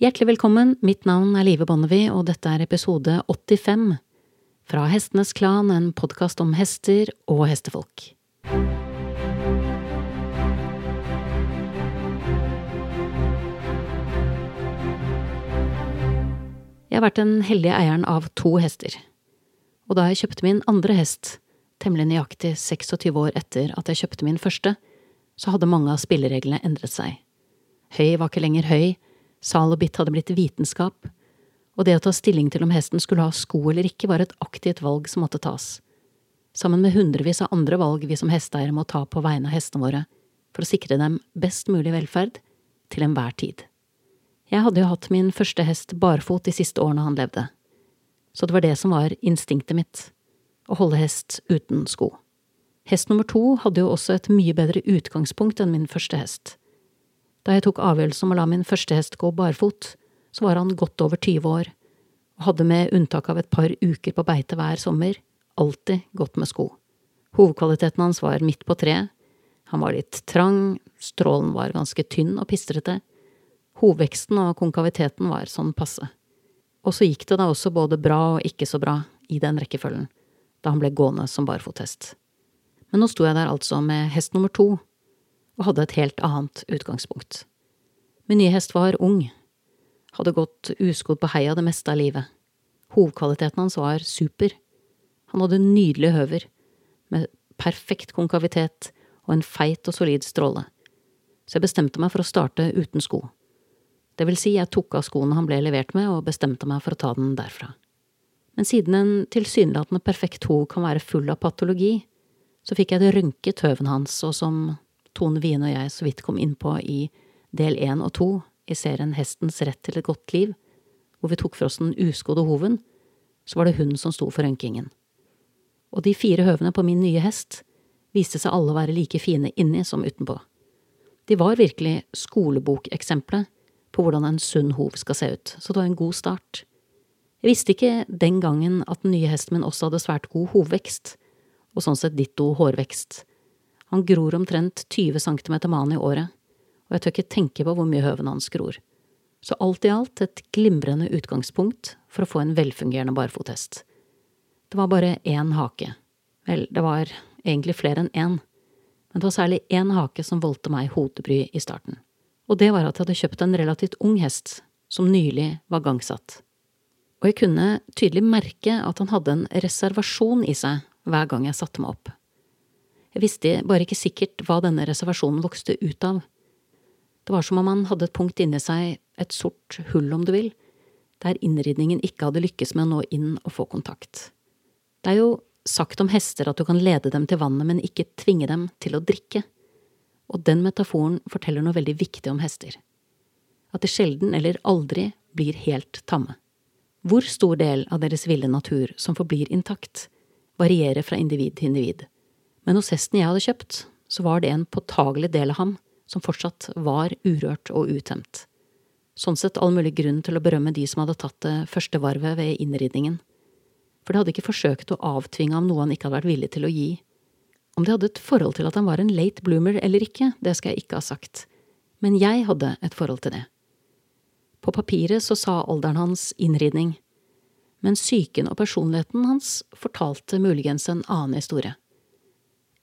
Hjertelig velkommen, mitt navn er Live Bonnevie, og dette er episode 85 fra Hestenes Klan, en podkast om hester og hestefolk. Jeg har vært den heldige eieren av to hester, og da jeg kjøpte min andre hest, temmelig nøyaktig 26 år etter at jeg kjøpte min første, så hadde mange av spillereglene endret seg. Høy var ikke lenger høy, Sal og bitt hadde blitt vitenskap, og det å ta stilling til om hesten skulle ha sko eller ikke, var et aktivt valg som måtte tas. Sammen med hundrevis av andre valg vi som hesteeiere må ta på vegne av hestene våre for å sikre dem best mulig velferd til enhver tid. Jeg hadde jo hatt min første hest barfot de siste årene han levde, så det var det som var instinktet mitt, å holde hest uten sko. Hest nummer to hadde jo også et mye bedre utgangspunkt enn min første hest. Da jeg tok avgjørelsen om å la min første hest gå barfot, så var han godt over 20 år, og hadde med unntak av et par uker på beite hver sommer, alltid gått med sko. Hovedkvaliteten hans var midt på treet, han var litt trang, strålen var ganske tynn og pistrete, hovveksten og konkaviteten var sånn passe. Og så gikk det da også både bra og ikke så bra i den rekkefølgen, da han ble gående som barfothest. Men nå sto jeg der altså med hest nummer to, og hadde et helt annet utgangspunkt. Min nye hest var ung, hadde gått uskodd på heia det meste av livet. Hovkvaliteten hans var super. Han hadde nydelige høver, med perfekt konkavitet og en feit og solid stråle, så jeg bestemte meg for å starte uten sko. Det vil si, jeg tok av skoene han ble levert med, og bestemte meg for å ta den derfra. Men siden en tilsynelatende perfekt hov kan være full av patologi, så fikk jeg det rønket høven hans, og som Tone Wien og jeg så vidt kom inn på i del én og to i serien Hestens rett til et godt liv, hvor vi tok for oss den uskodde hoven, så var det hun som sto for rønkingen. Og de fire høvene på min nye hest viste seg alle å være like fine inni som utenpå. De var virkelig skolebokeksemplet på hvordan en sunn hov skal se ut, så det var en god start. Jeg visste ikke den gangen at den nye hesten min også hadde svært god hovvekst, og sånn sett ditto hårvekst, han gror omtrent 20 cm man i året, og jeg tør ikke tenke på hvor mye høven hans gror. Så alt i alt et glimrende utgangspunkt for å få en velfungerende barfothest. Det var bare én hake. Vel, det var egentlig flere enn én, men det var særlig én hake som voldte meg hodebry i starten. Og det var at jeg hadde kjøpt en relativt ung hest, som nylig var gangsatt. Og jeg kunne tydelig merke at han hadde en reservasjon i seg hver gang jeg satte meg opp. Jeg visste bare ikke sikkert hva denne reservasjonen vokste ut av. Det var som om han hadde et punkt inni seg, et sort hull om du vil, der innridningen ikke hadde lykkes med å nå inn og få kontakt. Det er jo sagt om hester at du kan lede dem til vannet, men ikke tvinge dem til å drikke, og den metaforen forteller noe veldig viktig om hester. At de sjelden eller aldri blir helt tamme. Hvor stor del av deres ville natur som forblir intakt, varierer fra individ til individ men hos hesten jeg hadde kjøpt, så var det en påtagelig del av ham som fortsatt var urørt og utemt. Sånn sett all mulig grunn til å berømme de som hadde tatt det første varvet ved innridningen, for de hadde ikke forsøkt å avtvinge ham noe han ikke hadde vært villig til å gi. Om de hadde et forhold til at han var en late bloomer eller ikke, det skal jeg ikke ha sagt, men jeg hadde et forhold til det. På papiret så sa alderen hans innridning, men psyken og personligheten hans fortalte muligens en annen historie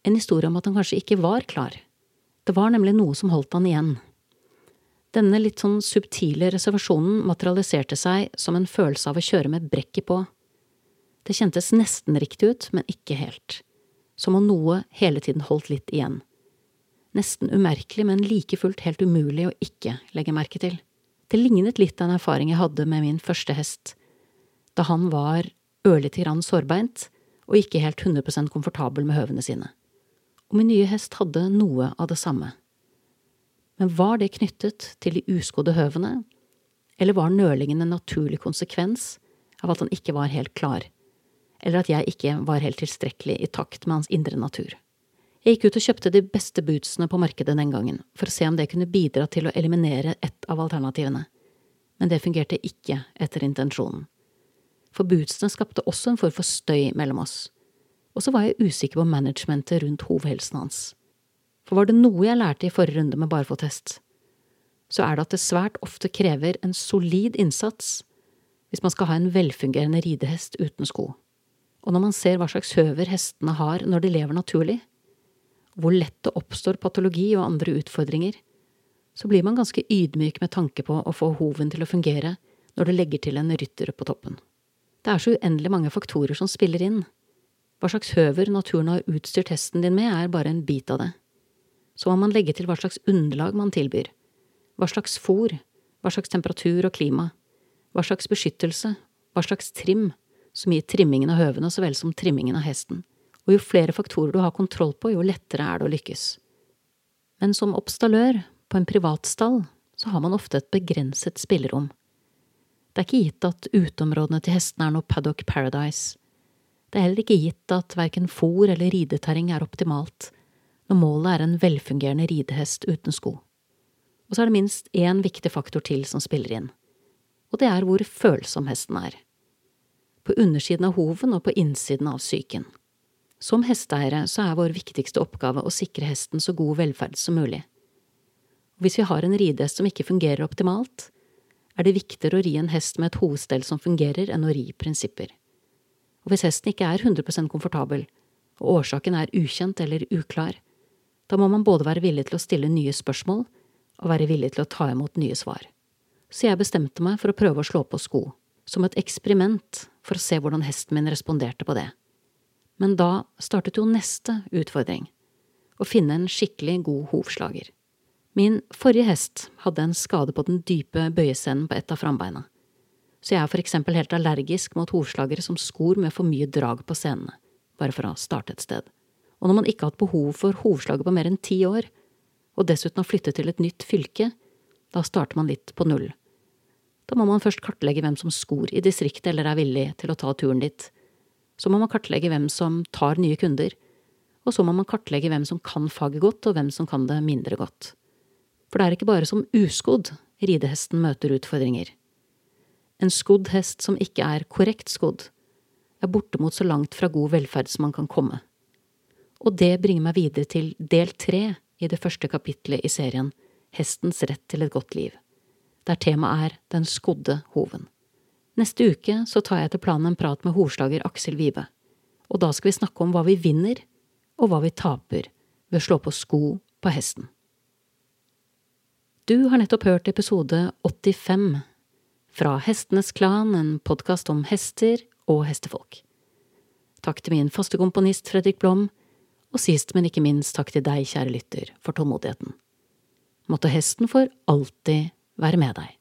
en historie om at han kanskje ikke var klar. Det var nemlig noe som holdt han igjen. Denne litt sånn subtile reservasjonen materialiserte seg som en følelse av å kjøre med brekket på. Det kjentes nesten riktig ut, men ikke helt. Som om noe hele tiden holdt litt igjen. Nesten umerkelig, men like fullt helt umulig å ikke legge merke til. Det lignet litt en erfaring jeg hadde med min første hest, da han var ørlite grann sårbeint og ikke helt 100% komfortabel med høvene sine og min nye hest hadde noe av det samme. Men var det knyttet til de uskodde høvene, eller var nølingen en naturlig konsekvens av at han ikke var helt klar, eller at jeg ikke var helt tilstrekkelig i takt med hans indre natur? Jeg gikk ut og kjøpte de beste bootsene på markedet den gangen, for å se om det kunne bidra til å eliminere ett av alternativene, men det fungerte ikke etter intensjonen. For bootsene skapte også en form for støy mellom oss og så var jeg usikker på managementet rundt hovedhelsen hans. For var det noe jeg lærte i forrige runde med barfottest, så er det at det svært ofte krever en solid innsats hvis man skal ha en velfungerende ridehest uten sko. Og når man ser hva slags høver hestene har når de lever naturlig, hvor lett det oppstår patologi og andre utfordringer, så blir man ganske ydmyk med tanke på å få hoven til å fungere når du legger til en rytter på toppen. Det er så uendelig mange faktorer som spiller inn. Hva slags høver naturen har utstyrt hesten din med, er bare en bit av det. Så må man legge til hva slags underlag man tilbyr, hva slags fôr, hva slags temperatur og klima, hva slags beskyttelse, hva slags trim, som gir trimmingen av høvene så vel som trimmingen av hesten, og jo flere faktorer du har kontroll på, jo lettere er det å lykkes. Men som oppstallør, på en privatstall, så har man ofte et begrenset spillerom. Det er ikke gitt at uteområdene til hestene er noe paddock paradise. Det er heller ikke gitt at verken fòr eller rideterreng er optimalt, når målet er en velfungerende ridehest uten sko. Og så er det minst én viktig faktor til som spiller inn, og det er hvor følsom hesten er på undersiden av hoven og på innsiden av psyken. Som hesteeiere så er vår viktigste oppgave å sikre hesten så god velferd som mulig. Og hvis vi har en ridehest som ikke fungerer optimalt, er det viktigere å ri en hest med et hovedstell som fungerer, enn å ri prinsipper. Og hvis hesten ikke er 100% komfortabel, og årsaken er ukjent eller uklar, da må man både være villig til å stille nye spørsmål og være villig til å ta imot nye svar. Så jeg bestemte meg for å prøve å slå på sko som et eksperiment for å se hvordan hesten min responderte på det. Men da startet jo neste utfordring – å finne en skikkelig god hovslager. Min forrige hest hadde en skade på den dype bøyesenden på et av frambeina, så jeg er for eksempel helt allergisk mot hovslagere som skor med for mye drag på scenene, bare for å starte et sted. Og når man ikke har hatt behov for hovslager på mer enn ti år, og dessuten har flyttet til et nytt fylke, da starter man litt på null da må man først kartlegge hvem som skor i distriktet eller er villig til å ta turen dit. Så må man kartlegge hvem som tar nye kunder, og så må man kartlegge hvem som kan faget godt, og hvem som kan det mindre godt. For det er ikke bare som uskodd ridehesten møter utfordringer. En skodd hest som ikke er korrekt skodd, er bortimot så langt fra god velferd som man kan komme. Og det bringer meg videre til del tre i det første kapitlet i serien Hestens rett til et godt liv der temaet er Den skodde hoven. Neste uke så tar jeg til planen en prat med hovslager Aksel Vibe, og da skal vi snakke om hva vi vinner, og hva vi taper ved å slå på sko på hesten. Du har nettopp hørt episode 85 fra Hestenes Klan, en podkast om hester og hestefolk. Takk til min faste komponist Fredrik Blom, og sist, men ikke minst takk til deg, kjære lytter, for tålmodigheten. Måtte hesten for alltid være med deg.